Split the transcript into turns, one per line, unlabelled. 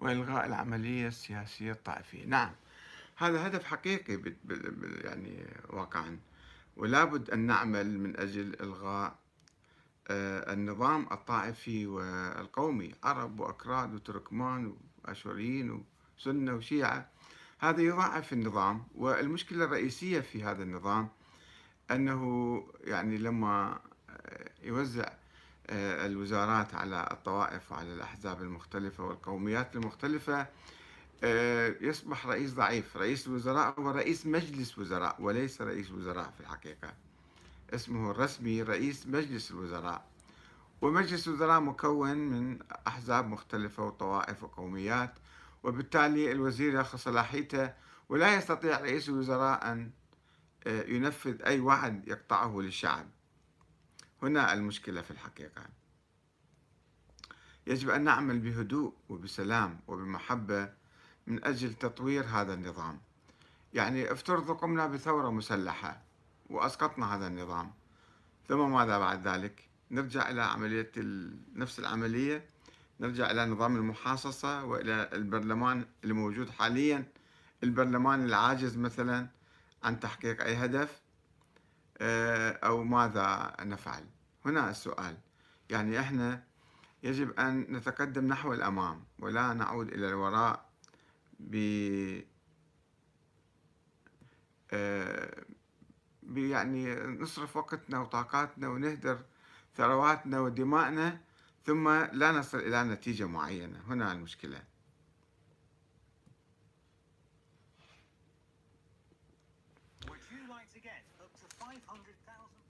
وإلغاء العملية السياسية الطائفية. نعم هذا هدف حقيقي يعني واقعا. ولا بد أن نعمل من أجل إلغاء آه، النظام الطائفي والقومي عرب وأكراد وتركمان وأشوريين وسنة وشيعة. هذا يضاعف النظام والمشكلة الرئيسية في هذا النظام أنه يعني لما يوزع الوزارات على الطوائف وعلى الأحزاب المختلفة والقوميات المختلفة آه، يصبح رئيس ضعيف. رئيس الوزراء هو رئيس مجلس وزراء وليس رئيس وزراء في الحقيقة. اسمه الرسمي رئيس مجلس الوزراء. ومجلس الوزراء مكون من أحزاب مختلفة وطوائف وقوميات وبالتالي الوزير يأخذ صلاحيته ولا يستطيع رئيس الوزراء أن آه، ينفذ أي وعد يقطعه للشعب. هنا المشكلة في الحقيقة. يجب أن نعمل بهدوء وبسلام وبمحبة من أجل تطوير هذا النظام. يعني افترضوا قمنا بثورة مسلحة وأسقطنا هذا النظام. ثم ماذا بعد ذلك؟ نرجع إلى عملية نفس العملية. نرجع إلى نظام المحاصصة وإلى البرلمان الموجود حاليا. البرلمان العاجز مثلا عن تحقيق أي هدف آه، أو ماذا نفعل؟ هنا السؤال. يعني إحنا يجب أن نتقدم نحو الأمام ولا نعود إلى الوراء آه، ب يعني نصرف وقتنا وطاقاتنا ونهدر ثرواتنا ودمائنا ثم لا نصل إلى نتيجة معينة. هنا المشكلة.